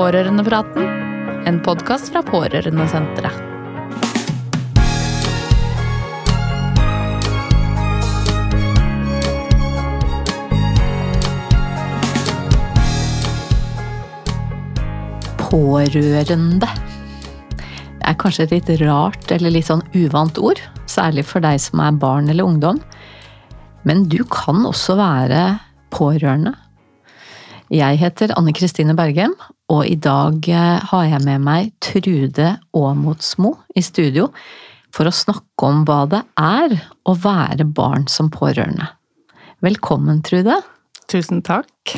Pårørendepraten, en podkast fra Pårørendesenteret. Pårørende. Det er kanskje et litt rart eller litt sånn uvant ord, særlig for deg som er barn eller ungdom. Men du kan også være pårørende. Jeg heter Anne Kristine Bergem, og i dag eh, har jeg med meg Trude Aamodsmo i studio for å snakke om hva det er å være barn som pårørende. Velkommen, Trude. Tusen takk.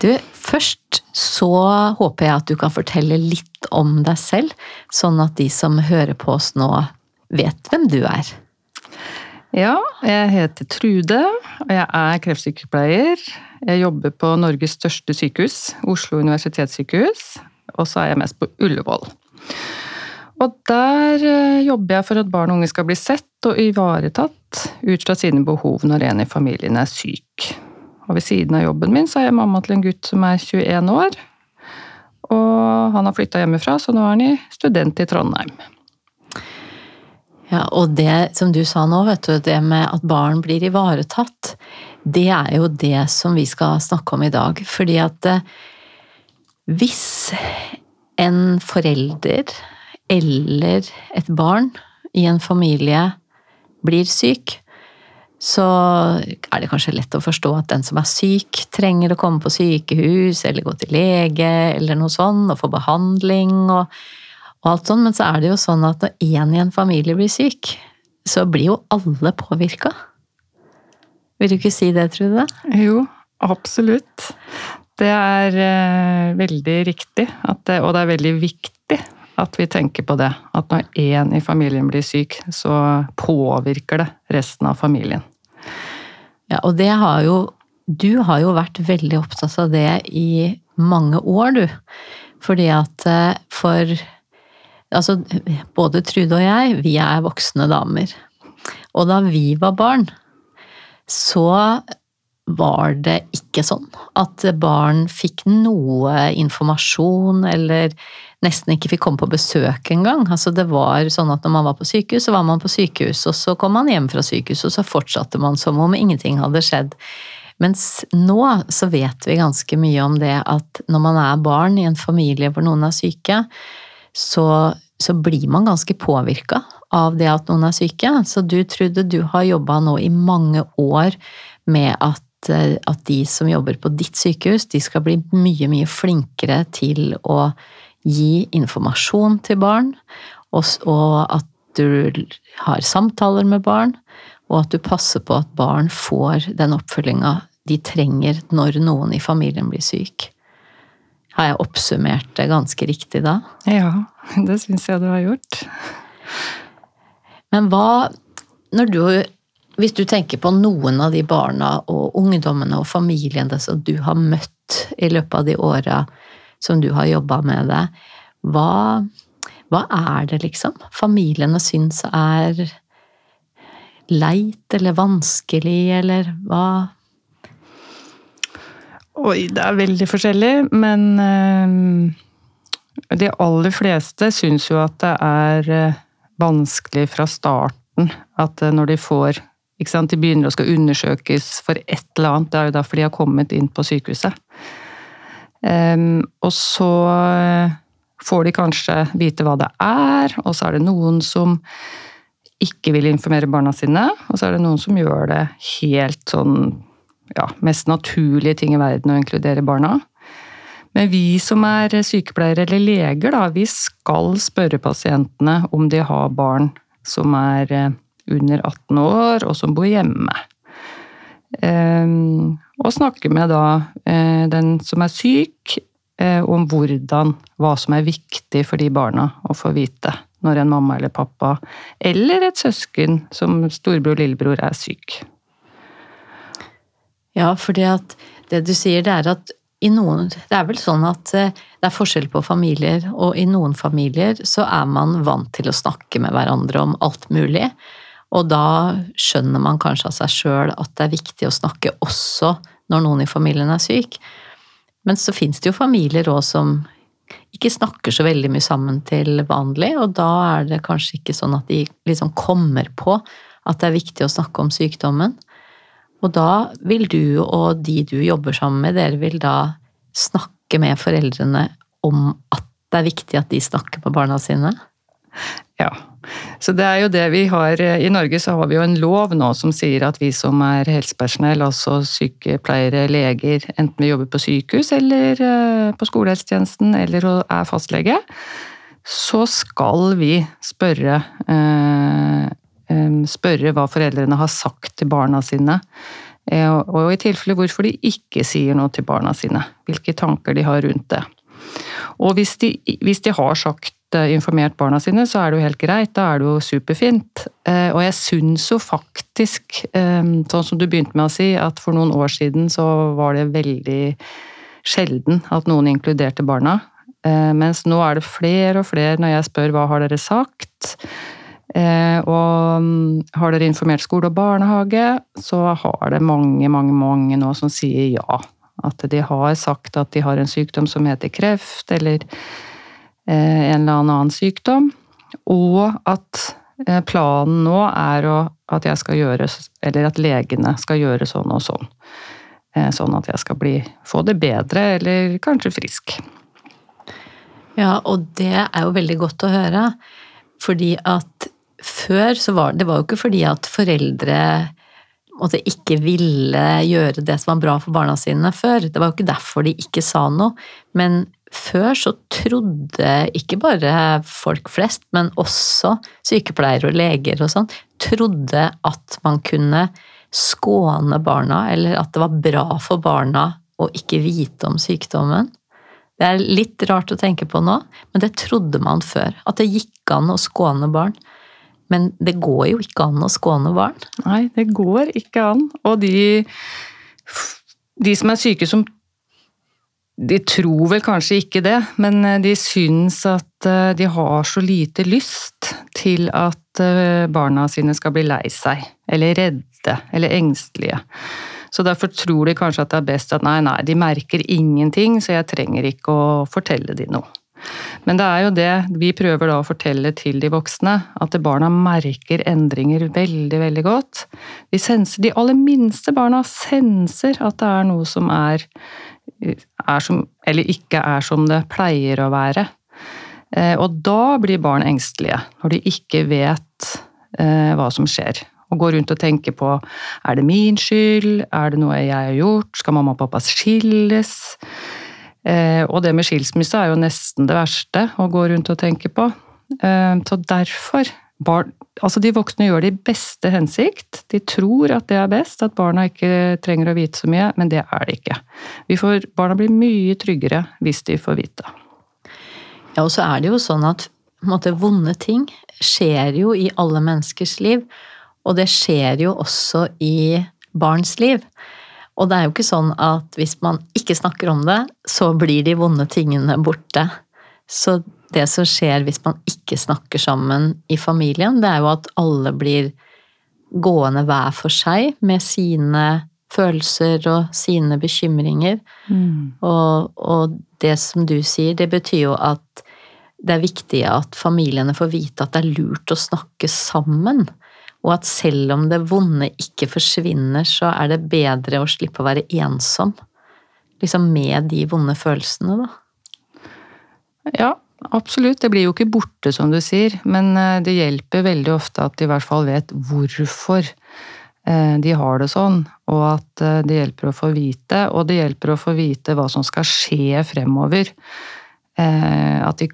Du, først så håper jeg at du kan fortelle litt om deg selv, sånn at de som hører på oss nå, vet hvem du er. Ja, jeg heter Trude, og jeg er kreftsykepleier. Jeg jobber på Norges største sykehus, Oslo universitetssykehus, og så er jeg mest på Ullevål. Og der eh, jobber jeg for at barn og unge skal bli sett og ivaretatt ut fra sine behov når en i familien er syk. Og ved siden av jobben min så er jeg mamma til en gutt som er 21 år. Og han har flytta hjemmefra, så nå er han student i Trondheim. Ja, og det som du sa nå, vet du, det med at barn blir ivaretatt, det er jo det som vi skal snakke om i dag. Fordi at eh, hvis en forelder eller et barn i en familie blir syk, så er det kanskje lett å forstå at den som er syk, trenger å komme på sykehus eller gå til lege eller noe sånt og få behandling og, og alt sånn, men så er det jo sånn at når én i en familie blir syk, så blir jo alle påvirka. Vil du ikke si det, Trude? Jo, absolutt. Det er eh, veldig riktig, det, og det er veldig viktig at vi tenker på det. At når én i familien blir syk, så påvirker det resten av familien. Ja, og det har jo Du har jo vært veldig opptatt av det i mange år, du. Fordi at eh, for Altså, både Trude og jeg, vi er voksne damer. Og da vi var barn, så var det ikke sånn at barn fikk noe informasjon eller nesten ikke fikk komme på besøk engang. Altså det var sånn at når man var på sykehus, så var man på sykehus, og så kom man hjem fra sykehus, og så fortsatte man som om ingenting hadde skjedd. Mens nå så vet vi ganske mye om det at når man er barn i en familie hvor noen er syke, så, så blir man ganske påvirka av det at noen er syke. Så du trodde du har jobba nå i mange år med at at de som jobber på ditt sykehus, de skal bli mye, mye flinkere til å gi informasjon til barn, og at du har samtaler med barn, og at du passer på at barn får den oppfølginga de trenger når noen i familien blir syk. Har jeg oppsummert det ganske riktig da? Ja, det syns jeg du har gjort. Men hva Når du Hvis du tenker på noen av de barna og ungdommene og familiene som du har møtt i løpet av de åra som du har jobba med det. Hva, hva er det, liksom, familiene syns er leit eller vanskelig, eller hva Oi, det er veldig forskjellig, men øh, de aller fleste syns jo at det er øh, vanskelig fra starten. At øh, når de får ikke sant, De begynner å skal undersøkes for et eller annet, det er jo derfor de har kommet inn på sykehuset. Um, og så eh, får de kanskje vite hva det er, og så er det noen som ikke vil informere barna sine, og så er det noen som gjør det helt sånn ja, mest naturlige ting i verden å inkludere barna. Men vi som er sykepleiere eller leger, da, vi skal spørre pasientene om de har barn som er eh, under 18 år, og som bor hjemme. Um, og snakke med da eh, den som er syk, eh, om hvordan, hva som er viktig for de barna å få vite når en mamma eller pappa, eller et søsken som storebror og lillebror er syk. Ja, fordi at det du sier, det er at i noen Det er vel sånn at eh, det er forskjell på familier, og i noen familier så er man vant til å snakke med hverandre om alt mulig. Og da skjønner man kanskje av seg sjøl at det er viktig å snakke også når noen i familien er syk. Men så fins det jo familier òg som ikke snakker så veldig mye sammen til vanlig, og da er det kanskje ikke sånn at de liksom kommer på at det er viktig å snakke om sykdommen. Og da vil du og de du jobber sammen med, dere vil da snakke med foreldrene om at det er viktig at de snakker med barna sine? Ja. Så det er jo det vi har I Norge så har vi jo en lov nå som sier at vi som er helsepersonell, altså sykepleiere, leger, enten vi jobber på sykehus eller eh, på skolehelsetjenesten eller er fastlege, så skal vi spørre eh, spørre hva foreldrene har sagt til barna sine. Eh, og i tilfelle hvorfor de ikke sier noe til barna sine. Hvilke tanker de har rundt det. Og hvis de, hvis de har sagt eh, informert barna sine, så er det jo helt greit. Da er det jo superfint. Eh, og jeg syns jo faktisk, sånn som du begynte med å si, at for noen år siden så var det veldig sjelden at noen inkluderte barna. Mens nå er det flere og flere når jeg spør hva har dere sagt, og mm, har dere informert skole og barnehage, så har det mange, mange, mange nå som sier ja. At de har sagt at de har en sykdom som heter kreft, eller eh, en eller annen sykdom. Og at eh, planen nå er at jeg skal gjøre, eller at legene skal gjøre sånn og sånn. Sånn at jeg skal bli, få det bedre, eller kanskje frisk. Ja, og det er jo veldig godt å høre. Fordi at før så var det var jo ikke fordi at foreldre måtte ikke ville gjøre det som var bra for barna sine før. Det var jo ikke derfor de ikke sa noe. Men før så trodde ikke bare folk flest, men også sykepleiere og leger og sånn, trodde at man kunne skåne barna, eller at det var bra for barna å ikke vite om sykdommen. Det er litt rart å tenke på nå, men det trodde man før. At det gikk an å skåne barn. Men det går jo ikke an å skåne barn. Nei, det går ikke an. Og de, de som er syke som De tror vel kanskje ikke det, men eh, de syns at eh, de har så lite lyst til at eh, barna sine skal bli lei seg, eller redde, eller engstelige. Så derfor tror de kanskje at det er best at nei, nei, de merker ingenting, så jeg trenger ikke å fortelle dem noe. Men det er jo det vi prøver da å fortelle til de voksne, at barna merker endringer veldig, veldig godt. De, senser, de aller minste barna senser at det er noe som er, er som, eller ikke er som det pleier å være. Eh, og da blir barn engstelige, når de ikke vet eh, hva som skjer. Og går rundt og tenker på er det min skyld, er det noe jeg har gjort, skal mamma og pappa skilles? Eh, og det med skilsmisse er jo nesten det verste å gå rundt og tenke på. Eh, så derfor barn, Altså, de voksne gjør det i beste hensikt. De tror at det er best, at barna ikke trenger å vite så mye, men det er det ikke. Får, barna blir mye tryggere hvis de får vite. Ja, og så er det jo sånn at måte, vonde ting skjer jo i alle menneskers liv. Og det skjer jo også i barns liv. Og det er jo ikke sånn at hvis man ikke snakker om det, så blir de vonde tingene borte. Så det som skjer hvis man ikke snakker sammen i familien, det er jo at alle blir gående hver for seg med sine følelser og sine bekymringer. Mm. Og, og, det som du sier, det betyr jo at det er viktig at familiene får vite at det er lurt å snakke sammen. Og at selv om det vonde ikke forsvinner, så er det bedre å slippe å være ensom. Liksom med de vonde følelsene, da. Ja, absolutt. Det blir jo ikke borte, som du sier. Men eh, det hjelper veldig ofte at de i hvert fall vet hvorfor eh, de har det sånn. Og at eh, det hjelper å få vite, og det hjelper å få vite hva som skal skje fremover. At de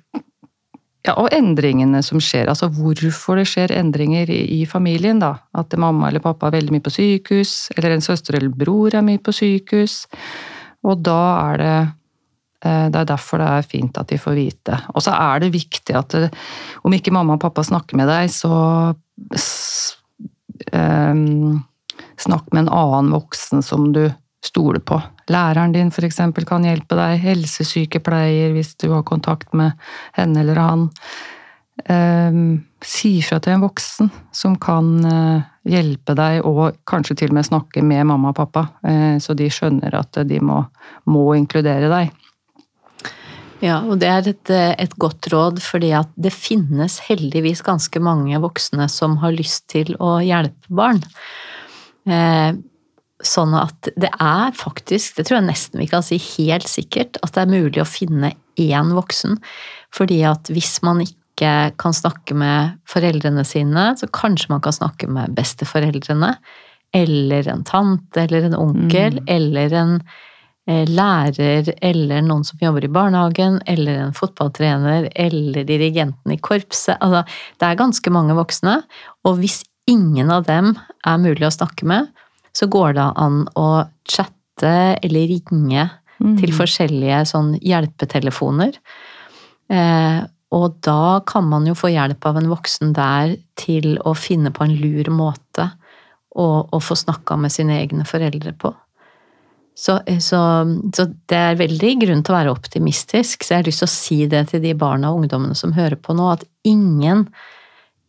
ja, og endringene som skjer. Altså hvorfor det skjer endringer i, familien. da. At mamma eller pappa er veldig mye på sykehus, eller en søster eller bror er mye på sykehus. Og da er det eh, det er derfor det er fint at de får vite. Og så er det viktig at det, om ikke mamma og pappa snakker med deg, så um, snakk med en annen voksen som du stole på. Læreren din f.eks. kan hjelpe deg, helsesykepleier hvis du har kontakt med henne eller han. Um, si fra til en voksen som kan uh, hjelpe deg, og kanskje til og med snakke med mamma og pappa, uh, så de skjønner at de må, må inkludere deg. Ja, og det er et, et, godt råd, fordi at det finnes heldigvis ganske mange voksne som har lyst til å hjelpe barn. Eh, sånn at det er faktisk, det tror jeg nesten vi kan si helt sikkert, at det er mulig å finne én voksen. Fordi at hvis man ikke kan snakke med foreldrene sine, så kanskje man kan snakke med besteforeldrene. Eller en tante eller en onkel mm. eller en Eh, lærer eller noen som jobber i barnehagen, eller en fotballtrener eller dirigenten i korpset. Altså, det er ganske mange voksne, og hvis ingen av dem er mulig å snakke med, så går det an å chatte eller ringe mm. til forskjellige sånn hjelpetelefoner. Eh, og da kan man jo få hjelp av en voksen der til å finne på en lur måte å få snakka med sine egne foreldre på. Så, så, så, det er veldig grunn til å være optimistisk, så jeg har lyst til å si det til de barna og ungdommene som hører på nå, at ingen,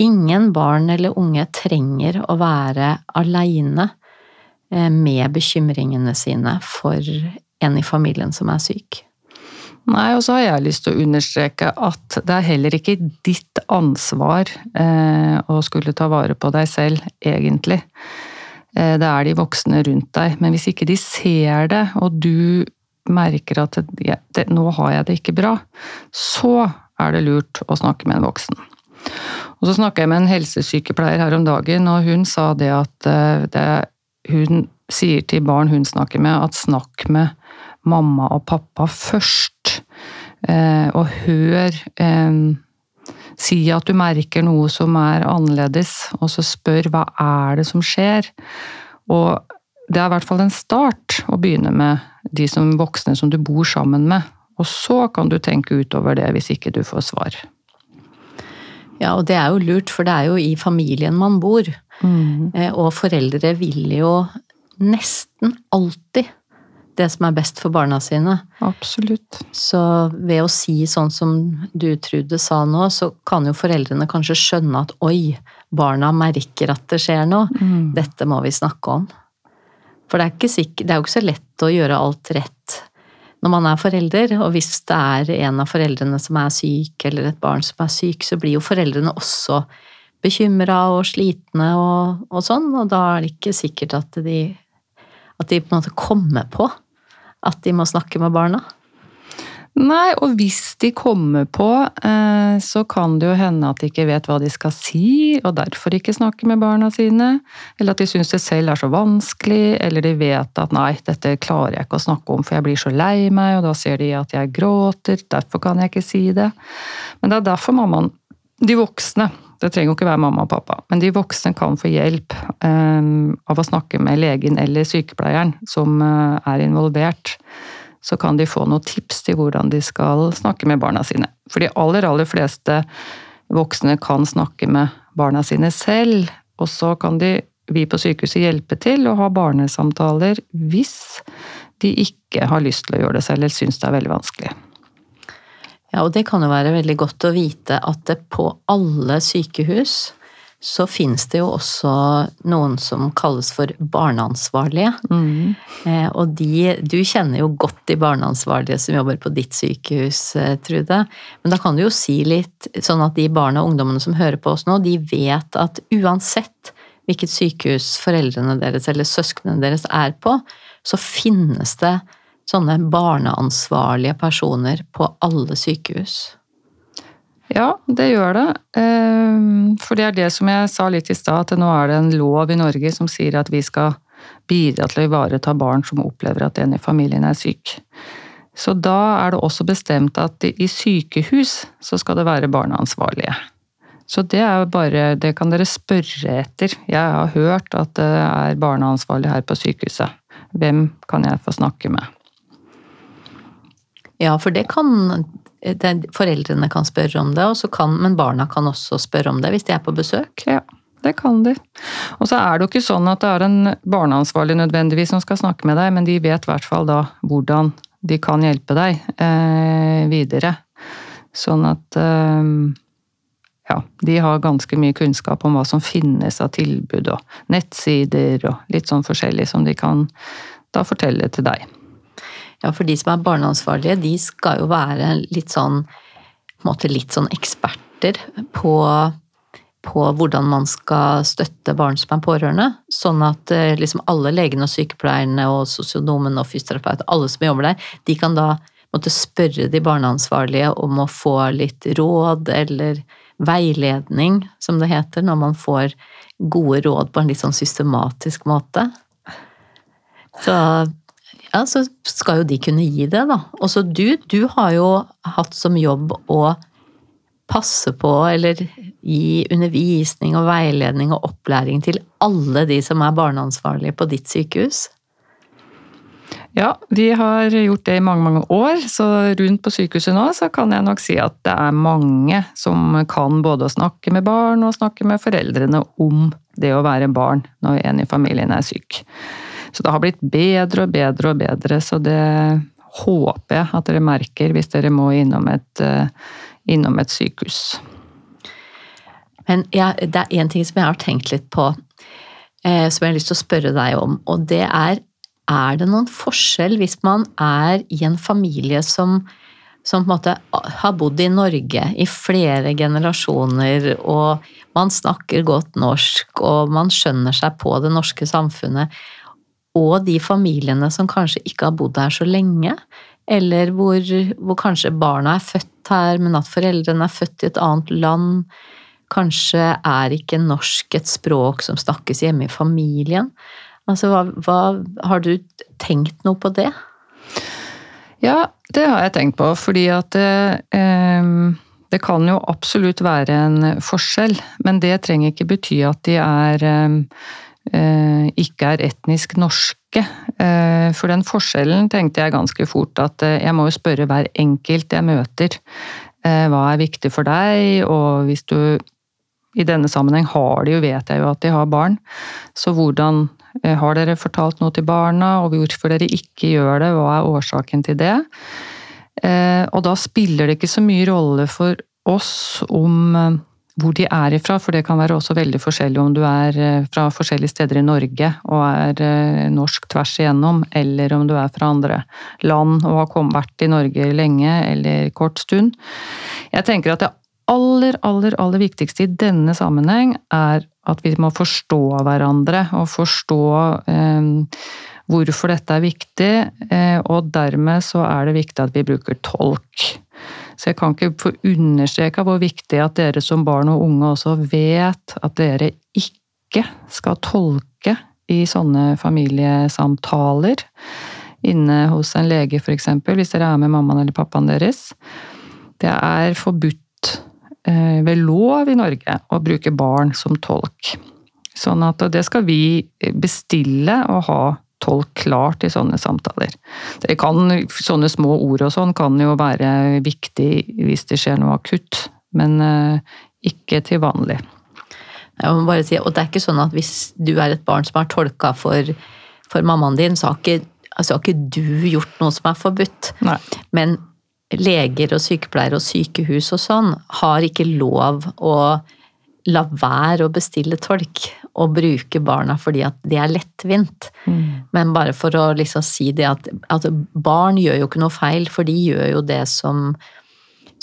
ingen barn eller unge trenger å være aleine eh, med bekymringene sine for en i familien som er syk. Nei, og så har jeg lyst til å understreke at det er heller ikke ditt ansvar eh, å skulle ta vare på deg selv, egentlig. Eh, det er de voksne rundt deg. Men hvis ikke de ser det, og du merker at det, det, nå har jeg det ikke bra, så er det lurt å snakke med en voksen. Og så snakka jeg med en helsesykepleier her om dagen, og hun sa det at eh, det, hun sier til barn hun snakker med, at snakk med mamma og pappa først. Eh, og hør Si at du merker noe som er annerledes, og så spør hva er det som skjer. Og det er i hvert fall en start å begynne med de som voksne som du bor sammen med. Og så kan du tenke utover det hvis ikke du får svar. Ja, og det er jo lurt, for det er jo i familien man bor. Mm. Eh, og foreldre vil jo nesten alltid det som er best for barna sine. Absolutt. Så ved å si sånn som du Trude sa nå, så kan jo foreldrene kanskje skjønne at oi, barna merker at det skjer noe. Mm. Dette må vi snakke om. For det er, sikkert, det er jo ikke så lett å gjøre alt rett når man er forelder, og hvis det er en av foreldrene som er syk, eller et barn som er syk, så blir jo foreldrene også bekymra og slitne og, og, sånn, og da er det ikke sikkert at de, at de på en måte kommer på at de må snakke med barna? Nei, og hvis de kommer på, eh, så kan det jo hende at de ikke vet hva de skal si, og derfor ikke snakker med barna sine. Eller at de syns det selv er så vanskelig, eller de vet at nei, dette klarer jeg ikke å snakke om, for jeg blir så lei meg, og da ser de at jeg gråter, derfor kan jeg ikke si det. Men det er derfor mammaen, de voksne, det trenger jo ikke være mamma og pappa, men de voksne kan få hjelp um, av å snakke med legen eller sykepleieren som uh, er involvert. Så kan de få noen tips til hvordan de skal snakke med barna sine. For de aller, aller fleste voksne kan snakke med barna sine selv, og så kan de, vi på sykehuset hjelpe til å ha barnesamtaler hvis de ikke har lyst til å gjøre det selv eller syns det er veldig vanskelig. Ja, og det kan jo være veldig godt å vite at det på alle sykehus så finnes det jo også noen som kalles for barneansvarlige. Mm. Eh, og de Du kjenner jo godt de barneansvarlige som jobber på ditt sykehus, eh, Trude. Men da kan du jo si litt, sånn at de barna og ungdommene som hører på oss nå, de vet at uansett hvilket sykehus foreldrene deres eller søsknene deres er på, så finnes det sånne barneansvarlige personer på alle sykehus? Ja, det gjør det. Ehm, for det er det som jeg sa litt i stad, at nå er det en lov i Norge som sier at vi skal bidra til å ivareta barn som opplever at en i familien er syk. Så da er det også bestemt at i sykehus så skal det være barneansvarlige. Så det er bare Det kan dere spørre etter. Jeg har hørt at det er barneansvarlig her på sykehuset. Hvem kan jeg få snakke med? Ja, for det kan det, Foreldrene kan spørre om det, kan, men barna kan også spørre om det hvis de er på besøk. Ja, det kan de. Og så er det jo ikke sånn at det er en barneansvarlig nødvendigvis som skal snakke med deg, men de vet i hvert fall da hvordan de kan hjelpe deg eh, videre. Sånn at eh, ja, de har ganske mye kunnskap om hva som finnes av tilbud og nettsider og litt sånn forskjellig som de kan da fortelle til deg. Ja, for de som er barneansvarlige, de skal jo være litt sånn på en måte litt sånn eksperter på, på hvordan man skal støtte barn som er pårørende. Sånn at eh, liksom alle legene og sykepleierne og sosionomen og fysioterapeut, alle som jobber der, de kan da måtte spørre de barneansvarlige om å få litt råd eller veiledning, som det heter, når man får gode råd på en litt sånn systematisk måte. Så ja, så skal jo de kunne gi det, da. Også du, du har jo hatt som jobb å passe på eller gi undervisning og veiledning og opplæring til alle de som er barneansvarlige på ditt sykehus. Ja, vi har gjort det i mange, mange år, så rundt på sykehuset nå så kan jeg nok si at det er mange som kan både å snakke med barn og snakke med foreldrene om det å være barn når en i familien er syk. Så det har blitt bedre og bedre og bedre, så det håper jeg at dere merker hvis dere må innom et, eh, innom et sykehus. Men ja, det er én ting som jeg har tenkt litt på, eh, som jeg har lyst til å spørre deg om. Og det er er det noen forskjell hvis man er i en familie som, som på en måte har bodd i Norge i flere generasjoner, og man snakker godt norsk, og man skjønner seg på det norske samfunnet, og de familiene som kanskje ikke har bodd her så lenge, eller hvor, hvor, kanskje barna er født her, men at foreldrene er født i et annet land. Kanskje er ikke norsk et språk som snakkes hjemme i familien. Altså, hva, hva, har du tenkt noe på det? Ja, det har jeg tenkt på, fordi at det, eh, det kan jo absolutt være en forskjell, men det trenger ikke bety at de er eh, ikke er etnisk norske. Eh, for den forskjellen tenkte jeg ganske fort at eh, jeg må jo spørre hver enkelt jeg møter. Hva er viktig for deg, og hvis du i denne sammenheng har de jo, vet jeg jo at de har barn, så hvordan har dere fortalt noe til barna, og hvorfor dere ikke gjør det, hva er årsaken til det? Og da spiller det ikke så mye rolle for oss om hvor de er ifra, for det kan være også veldig forskjellig om du er eh, fra forskjellige steder i Norge og er eh, norsk tvers igjennom, eller om du er fra andre land og har vært i Norge lenge eller kort stund. Jeg tenker at det aller, aller, aller viktigste i denne sammenheng er at vi må forstå hverandre og forstå eh, hvorfor dette er viktig, eh, og dermed så er det viktig at vi bruker tolk. Så jeg kan ikke få understreka hvor viktig at dere som barn og unge også vet at dere ikke skal tolke i sånne familiesamtaler inne hos en lege f.eks., hvis dere er med mammaen eller pappaen deres. Det er forbudt eh, ved lov i Norge å bruke barn som tolk. Sånn at det skal vi bestille og ha tolk klart i sånne samtaler. Det kan, sånne små ord og sånn kan jo være viktig hvis det skjer noe akutt, men uh, ikke til vanlig. Jeg må bare si, og det er ikke sånn at hvis du er et barn som har tolka for, for mammaen din, så har ikke, altså har ikke du gjort noe som er forbudt. Nei. Men leger og sykepleiere og sykehus og sånn har ikke lov å la være å bestille tolk og bruke barna fordi at det er lettvint. Mm. Men bare for å liksom si det at, at, barn gjør jo ikke noe feil, for de gjør jo det som,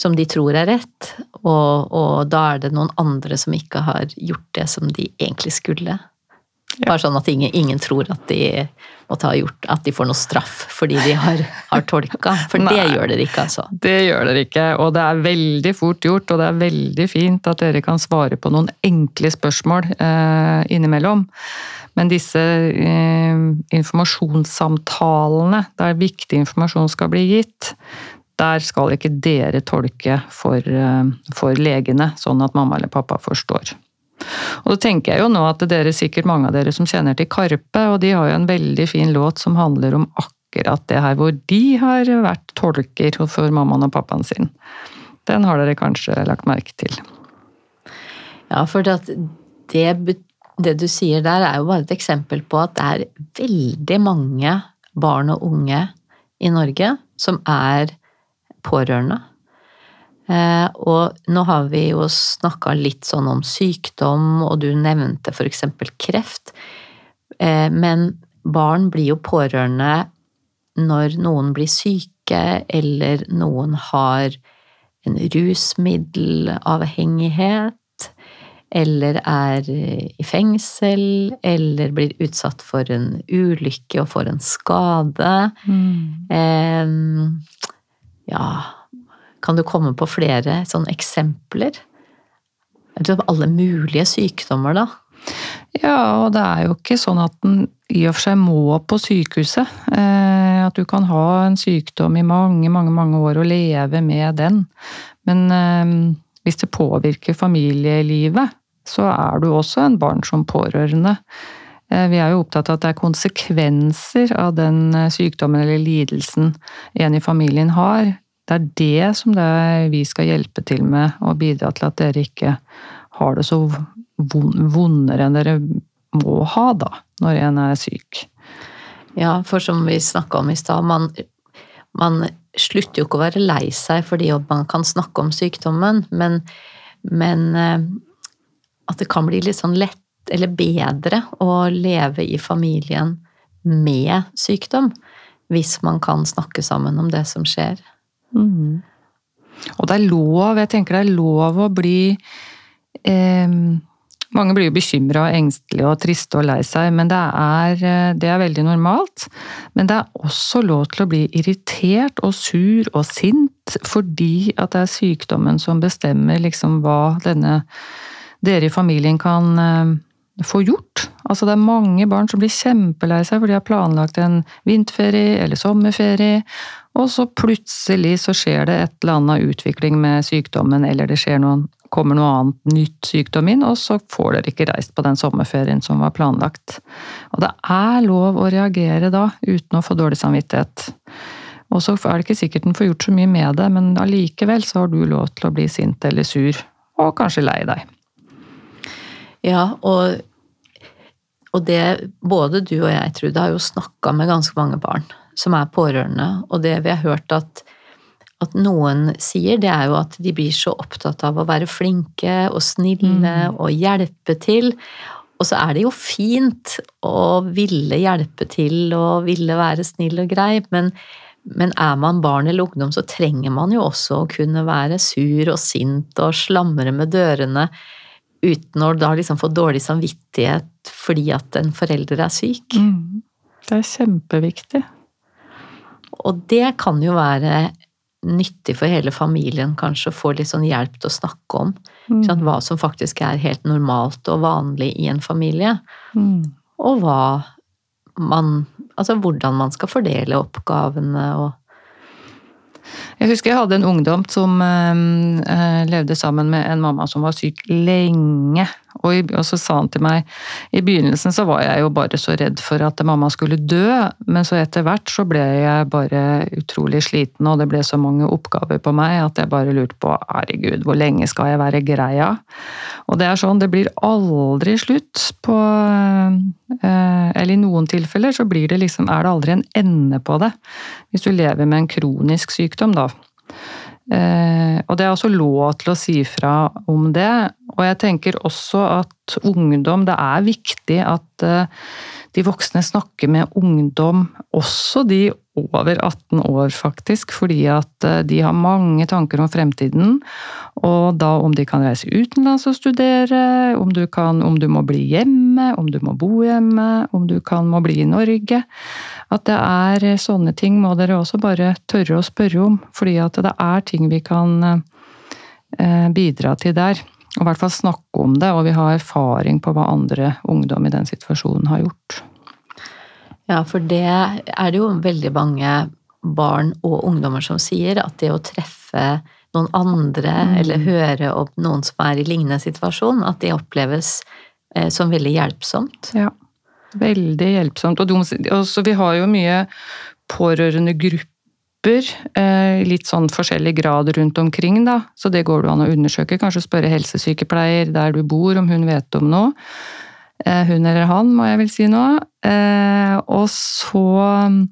som de tror er rett. Og, og, da er det noen andre som ikke har gjort det som de egentlig skulle. Ja. Bare sånn at ingen, ingen, tror at de måtte ha gjort At de får noe straff fordi de har, har tolka. For det gjør dere ikke, altså. Det gjør dere ikke, og det er veldig fort gjort. Og det er veldig fint at dere kan svare på noen enkle spørsmål eh, innimellom. Men disse eh, informasjonssamtalene, der viktig informasjon skal bli gitt, der skal ikke dere tolke for, eh, for legene, sånn at mamma eller pappa forstår. Og da tenker jeg jo nå at dere sikkert mange av dere som kjenner til Karpe, og de har jo en veldig fin låt som handler om akkurat det her, hvor de har vært tolker for mammaen og pappaen sin. Den har dere kanskje lagt merke til. Ja, for det, det du sier der, er jo bare et eksempel på at det er veldig mange barn og unge i Norge som er pårørende. Eh, og nå har vi jo snakka litt sånn om sykdom, og du nevnte f.eks. kreft. Eh, men barn blir jo pårørende når noen blir syke, eller noen har en rusmiddelavhengighet, eller er i fengsel, eller blir utsatt for en ulykke og får en skade. Mm. Eh, ja Kan du komme på flere sånne eksempler? Alle mulige sykdommer, da. Ja, og det er jo ikke sånn at den i og for seg må på sykehuset. Eh, at du kan ha en sykdom i mange, mange, mange år og leve med den. Men eh, hvis det påvirker familielivet, så er du også en barn som pårørende. Eh, vi er jo opptatt av at det er konsekvenser av den sykdommen eller lidelsen en i familien har. Det er det som det er vi skal hjelpe til med, og bidra til at dere ikke har det så vondere enn dere må ha, da, når en er syk. Ja, for som vi snakka om i stad, man, man, slutter jo ikke å være lei seg fordi man kan snakke om sykdommen, men, men eh, at det kan bli litt sånn lett, eller bedre, å leve i familien med sykdom. Hvis man kan snakke sammen om det som skjer. Mm. Og det er lov, jeg tenker det er lov å bli eh, Mange blir jo bekymra og engstelige og triste og lei seg, men det er, eh, det er, veldig normalt. Men det er også lov til å bli irritert og sur og sint fordi at det er sykdommen som bestemmer liksom hva denne dere i familien kan eh, få gjort. Altså det er mange barn som blir kjempelei seg fordi de har planlagt en vinterferie eller sommerferie, og så plutselig så skjer det et eller annet utvikling med sykdommen, eller det noen, kommer noe annet nytt sykdom inn, og så får dere ikke reist på den sommerferien som var planlagt. Og det er lov å reagere da, uten å få dårlig samvittighet. Og så er det ikke sikkert den får gjort så mye med det, men allikevel så har du lov til å bli sint eller sur, og kanskje lei deg. Ja, og, og det både du og jeg, Trude, har jo snakka med ganske mange barn som er pårørende, og det vi har hørt at, at noen sier, det er jo at de blir så opptatt av å være flinke og snille mm. og hjelpe til. Og så er det jo fint å ville hjelpe til og ville være snill og grei, men, men er man barn eller ungdom, så trenger man jo også å kunne være sur og sint og slamre med dørene uten å da liksom få dårlig samvittighet fordi at en forelder er syk. Mm. Det er kjempeviktig. Og det kan jo være nyttig for hele familien kanskje å få litt sånn hjelp til å snakke om. Mm. Hva som faktisk er helt normalt og vanlig i en familie. Mm. Og hva man Altså hvordan man skal fordele oppgavene og jeg husker jeg hadde en ungdom som øh, levde sammen med en mamma som var syk lenge. Og, og, så sa han til meg I begynnelsen så var jeg jo bare så redd for at mamma skulle dø, men så etter hvert så ble jeg bare utrolig sliten, og det ble så mange oppgaver på meg at jeg bare lurte på herregud, hvor lenge skal jeg være greia? Og det er sånn, det blir aldri slutt på øh, Eller i noen tilfeller så blir det liksom, er det aldri en ende på det. Hvis du lever med en kronisk sykdom, da. Eh, og det er også lov til å si fra om det. Og jeg tenker også at ungdom Det er viktig at eh, de voksne snakker med ungdom, også de over 18 år, faktisk, fordi at eh, de har mange tanker om fremtiden. Og da om de kan reise utenlands og studere, om du, kan, om du må bli hjemme, om du må bo hjemme, om du kan må bli i Norge. At det er eh, sånne ting må dere også bare tørre å spørre om, fordi at det er ting vi kan bidra til der. Og i hvert fall snakke om det, og vi har erfaring på hva andre ungdom i den situasjonen har gjort. Ja, for det er det jo veldig mange barn og ungdommer som sier, at det å treffe noen andre, mm. eller høre om noen som er i lignende situasjon, at det oppleves eh, som veldig hjelpsomt. Ja, veldig hjelpsomt. Og også, vi har jo mye pårørende grupper eh, litt sånn forskjellig grad rundt omkring, da. Så det går det an å undersøke. Kanskje spørre helsesykepleier der du bor, om hun vet om noe. Eh, hun eller han, må jeg vel si nå. Eh, og så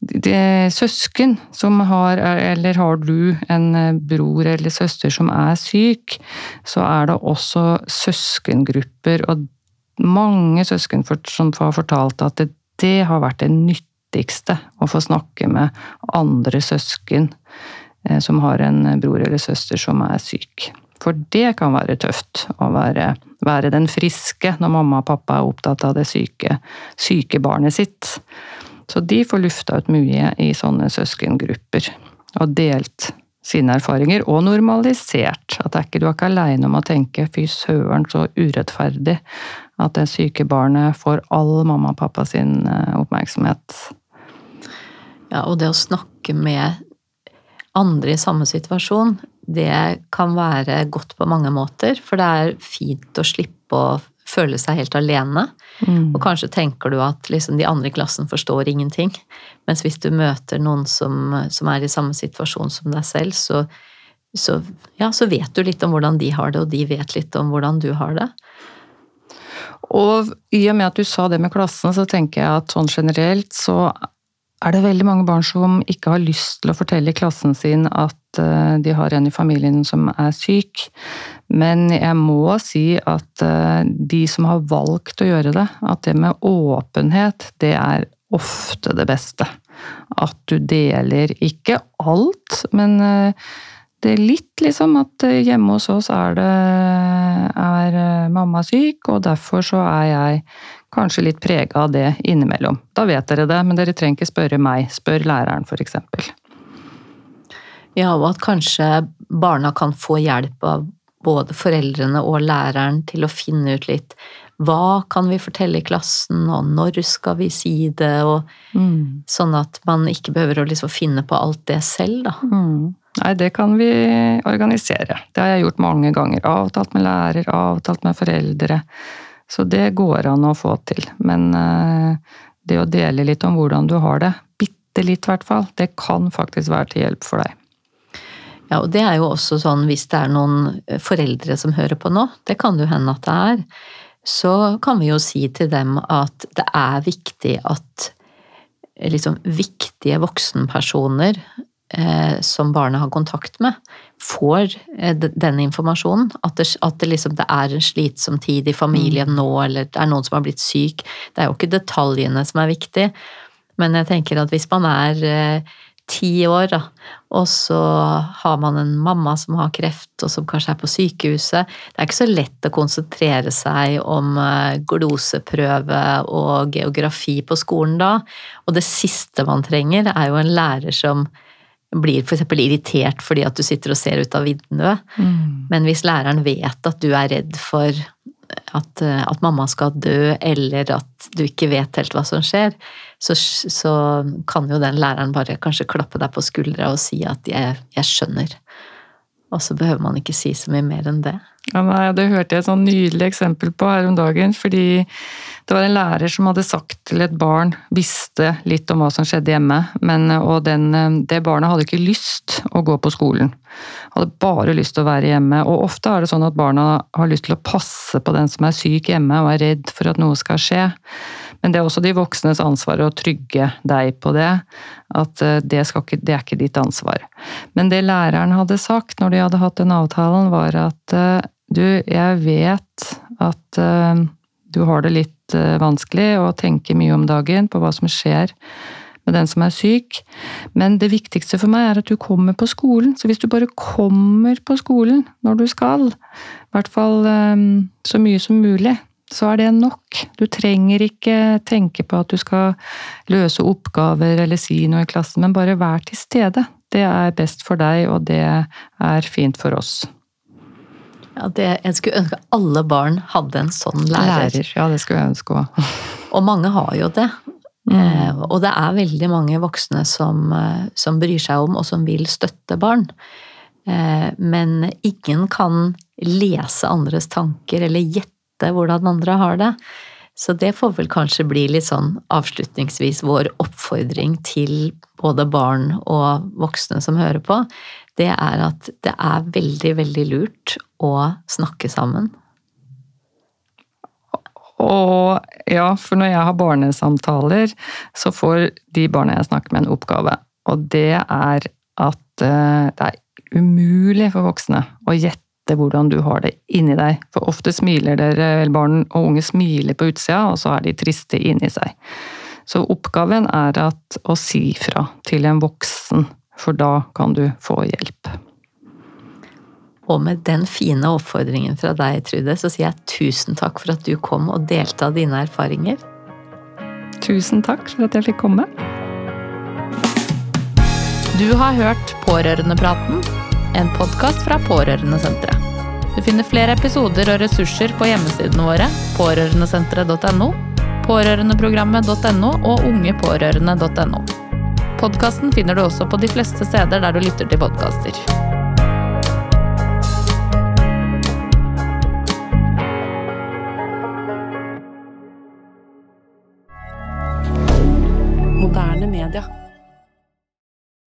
det, søsken som har, eller har du en bror eller søster som er syk, så er det også søskengrupper, og mange søsken som har fortalt at det, det har vært en nyttig viktigste. Å få snakke med andre søsken eh, som har en bror eller søster som er syk. For det kan være tøft å være, være den friske når mamma og pappa er opptatt av det syke, syke barnet sitt. Så de får lufta ut mye i sånne søskengrupper. Og delt sine erfaringer, og normalisert. At er ikke, du er ikke aleine om å tenke 'fy søren, så urettferdig' at det syke barnet får all mamma og pappa sin eh, oppmerksomhet. Ja, og det å snakke med andre i samme situasjon, det kan være godt på mange måter. For det er fint å slippe å føle seg helt alene. Mm. Og kanskje tenker du at liksom de andre i klassen forstår ingenting. Mens hvis du møter noen som, som er i samme situasjon som deg selv, så, så, ja, så vet du litt om hvordan de har det, og de vet litt om hvordan du har det. Og i og med at du sa det med klassen, så tenker jeg at sånn generelt så er det veldig mange barn som ikke har lyst til å fortelle i klassen sin at eh, de har en i familien som er syk. Men jeg må si at eh, de som har valgt å gjøre det, at det med åpenhet, det er ofte det beste. At du deler ikke alt, men eh, det litt liksom at hjemme hos oss er det er mamma syk, og derfor så er jeg kanskje litt prega av det innimellom. Da vet dere det, men dere trenger ikke spørre meg. Spør læreren, f.eks. Ja, og at kanskje barna kan få hjelp av både foreldrene og læreren til å finne ut litt hva kan vi fortelle i klassen, og når skal vi si det, og mm. sånn at man ikke behøver å liksom finne på alt det selv, da. Mm. Nei, det kan vi organisere. Det har jeg gjort mange ganger. Avtalt med lærer, avtalt med foreldre. Så det går an å få til. Men eh, det å dele litt om hvordan du har det, bitte litt i hvert fall, det kan faktisk være til hjelp for deg. Ja, og det er jo også sånn hvis det er noen foreldre som hører på nå, det kan jo hende at det er, så kan vi jo si til dem at det er viktig at liksom viktige voksenpersoner som barnet har kontakt med, får eh, den informasjonen. At, det, at det, liksom, det, er en slitsom tid i familien mm. nå, eller det er noen som har blitt syk. Det er jo ikke detaljene som er viktig, men jeg tenker at hvis man er eh, ti år, da, og så har man en mamma som har kreft, og som kanskje er på sykehuset Det er ikke så lett å konsentrere seg om eh, gloseprøve og geografi på skolen da. Og det siste man trenger, er jo en lærer som blir f.eks. irritert fordi at du sitter og ser ut av vinduet. Mm. Men hvis læreren vet at du er redd for at, at, mamma skal dø, eller at du ikke vet helt hva som skjer, så, så kan jo den læreren bare kanskje klappe deg på skuldra og si at jeg, jeg skjønner'. Og så behøver man ikke si så mye mer enn det. Ja, nei, Det hørte jeg et sånn nydelig eksempel på her om dagen. fordi det var en lærer som hadde sagt til et barn, visste litt om hva som skjedde hjemme, men, og den, det barnet hadde ikke lyst å gå på skolen. Hadde bare lyst til å være hjemme. Og ofte er det sånn at barna har lyst til å passe på den som er syk hjemme og er redd for at noe skal skje. Men det er også de voksnes ansvar å trygge deg på det. At eh, det, ikke, det, er ikke ditt ansvar. Men det læreren hadde sagt når de hadde hatt den avtalen, var at eh, du, jeg vet at uh, du har det litt vanskelig og tenker mye om dagen på hva som skjer med den som er syk, men det viktigste for meg er at du kommer på skolen. Så hvis du bare kommer på skolen når du skal, i hvert fall så mye som mulig, så er det nok. Du trenger ikke tenke på at du skal løse oppgaver eller si noe i klassen, men bare vær til stede. Det er best for deg, og det er fint for oss. Ja, det, jeg skulle ønske alle barn hadde en sånn lærer. lærer ja, det skulle jeg ønske òg. og mange har jo det. Mm. Eh, og det er veldig mange voksne som, eh, som, bryr seg om og som vil støtte barn. Eh, men ingen kan lese andres tanker eller gjette vite hvordan andre har det. Så det får vel kanskje bli litt sånn avslutningsvis vår oppfordring til både barn og voksne som hører på. Det er at det er veldig, veldig lurt å snakke sammen. Og ja, for når jeg har barnesamtaler, så får de barna jeg snakker med, en oppgave. Og det er at eh, det er umulig for voksne å gjette vite hvordan du har det inni deg. For ofte smiler dere, vel barn og unge smiler på utsida, og så er de triste inni seg. Så oppgaven er at, å si fra til en voksen, for da kan du få hjelp. Og med den fine oppfordringen fra deg, Trude, så sier jeg tusen takk for at du kom og delte av dine erfaringer. Tusen takk for at jeg fikk komme. Du har hørt Pårørendepraten, en podkast fra Pårørendesenteret. Du finner flere episoder og ressurser på hjemmesidene våre pårørendesenteret.no, pårørendeprogrammet.no og ungepårørende.no. Podkasten finner du også på de fleste steder der du lytter til podkaster.